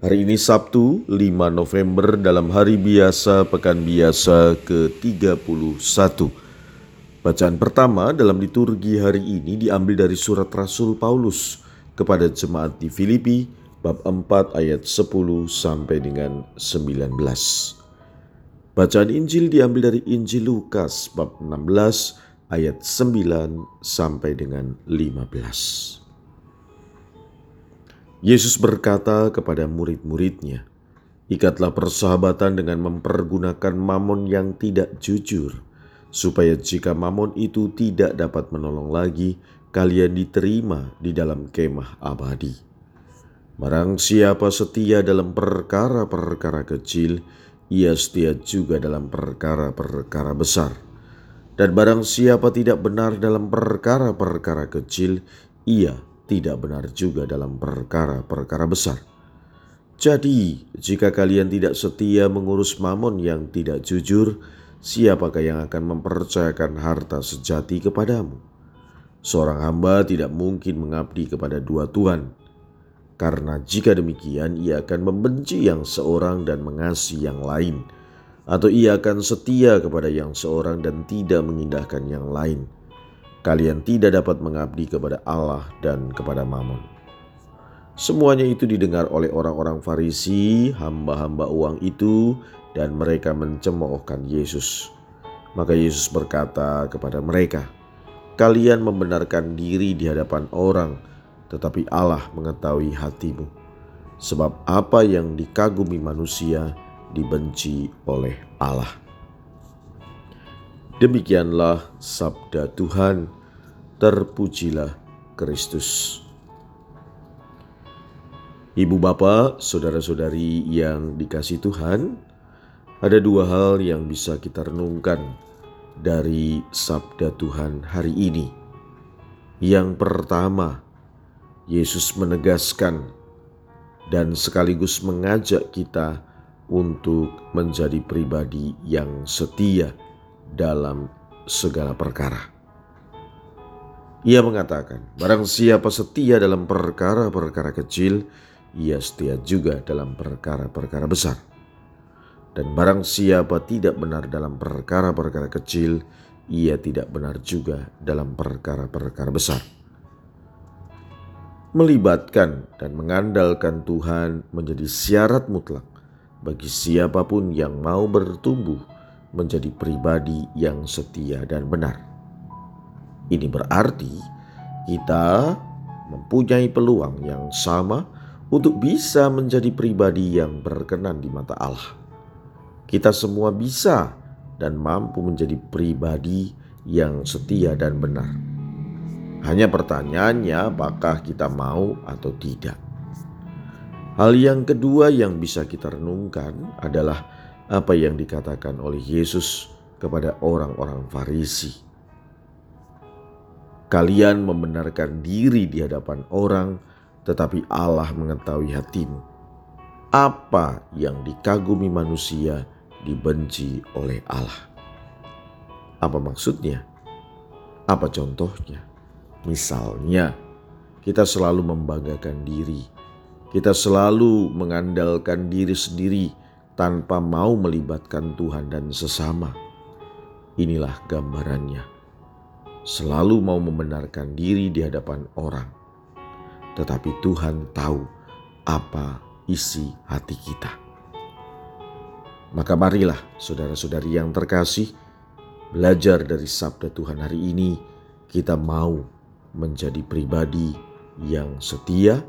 Hari ini Sabtu 5 November dalam hari biasa pekan biasa ke-31. Bacaan pertama dalam liturgi hari ini diambil dari surat Rasul Paulus kepada jemaat di Filipi bab 4 ayat 10 sampai dengan 19. Bacaan Injil diambil dari Injil Lukas bab 16 ayat 9 sampai dengan 15. Yesus berkata kepada murid-muridnya, "Ikatlah persahabatan dengan mempergunakan mamon yang tidak jujur, supaya jika mamon itu tidak dapat menolong lagi, kalian diterima di dalam kemah abadi. Barang siapa setia dalam perkara-perkara kecil, ia setia juga dalam perkara-perkara besar. Dan barang siapa tidak benar dalam perkara-perkara kecil, ia tidak benar juga dalam perkara-perkara besar. Jadi, jika kalian tidak setia mengurus mamon yang tidak jujur, siapakah yang akan mempercayakan harta sejati kepadamu? Seorang hamba tidak mungkin mengabdi kepada dua Tuhan, karena jika demikian ia akan membenci yang seorang dan mengasihi yang lain, atau ia akan setia kepada yang seorang dan tidak mengindahkan yang lain kalian tidak dapat mengabdi kepada Allah dan kepada Mammon. Semuanya itu didengar oleh orang-orang Farisi, hamba-hamba uang itu, dan mereka mencemoohkan Yesus. Maka Yesus berkata kepada mereka, "Kalian membenarkan diri di hadapan orang, tetapi Allah mengetahui hatimu, sebab apa yang dikagumi manusia dibenci oleh Allah." Demikianlah sabda Tuhan, terpujilah Kristus. Ibu bapak, saudara-saudari yang dikasih Tuhan, ada dua hal yang bisa kita renungkan dari sabda Tuhan hari ini. Yang pertama, Yesus menegaskan dan sekaligus mengajak kita untuk menjadi pribadi yang setia dalam segala perkara. Ia mengatakan, barang siapa setia dalam perkara-perkara kecil, ia setia juga dalam perkara-perkara besar. Dan barang siapa tidak benar dalam perkara-perkara kecil, ia tidak benar juga dalam perkara-perkara besar. Melibatkan dan mengandalkan Tuhan menjadi syarat mutlak bagi siapa pun yang mau bertumbuh menjadi pribadi yang setia dan benar. Ini berarti kita mempunyai peluang yang sama untuk bisa menjadi pribadi yang berkenan di mata Allah. Kita semua bisa dan mampu menjadi pribadi yang setia dan benar. Hanya pertanyaannya, apakah kita mau atau tidak? Hal yang kedua yang bisa kita renungkan adalah apa yang dikatakan oleh Yesus kepada orang-orang Farisi. Kalian membenarkan diri di hadapan orang, tetapi Allah mengetahui hatimu. Apa yang dikagumi manusia dibenci oleh Allah. Apa maksudnya? Apa contohnya? Misalnya, kita selalu membanggakan diri, kita selalu mengandalkan diri sendiri tanpa mau melibatkan Tuhan dan sesama. Inilah gambarannya. Selalu mau membenarkan diri di hadapan orang, tetapi Tuhan tahu apa isi hati kita. Maka marilah saudara-saudari yang terkasih, belajar dari sabda Tuhan hari ini, kita mau menjadi pribadi yang setia,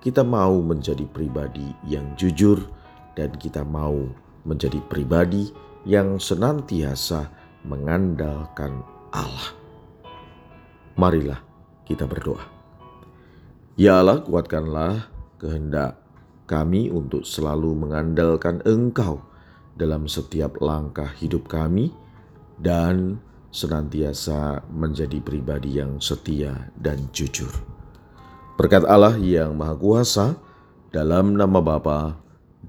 kita mau menjadi pribadi yang jujur, dan kita mau menjadi pribadi yang senantiasa mengandalkan Allah. Marilah kita berdoa. Ya Allah, kuatkanlah kehendak kami untuk selalu mengandalkan Engkau dalam setiap langkah hidup kami dan senantiasa menjadi pribadi yang setia dan jujur. Berkat Allah yang Maha Kuasa, dalam nama Bapa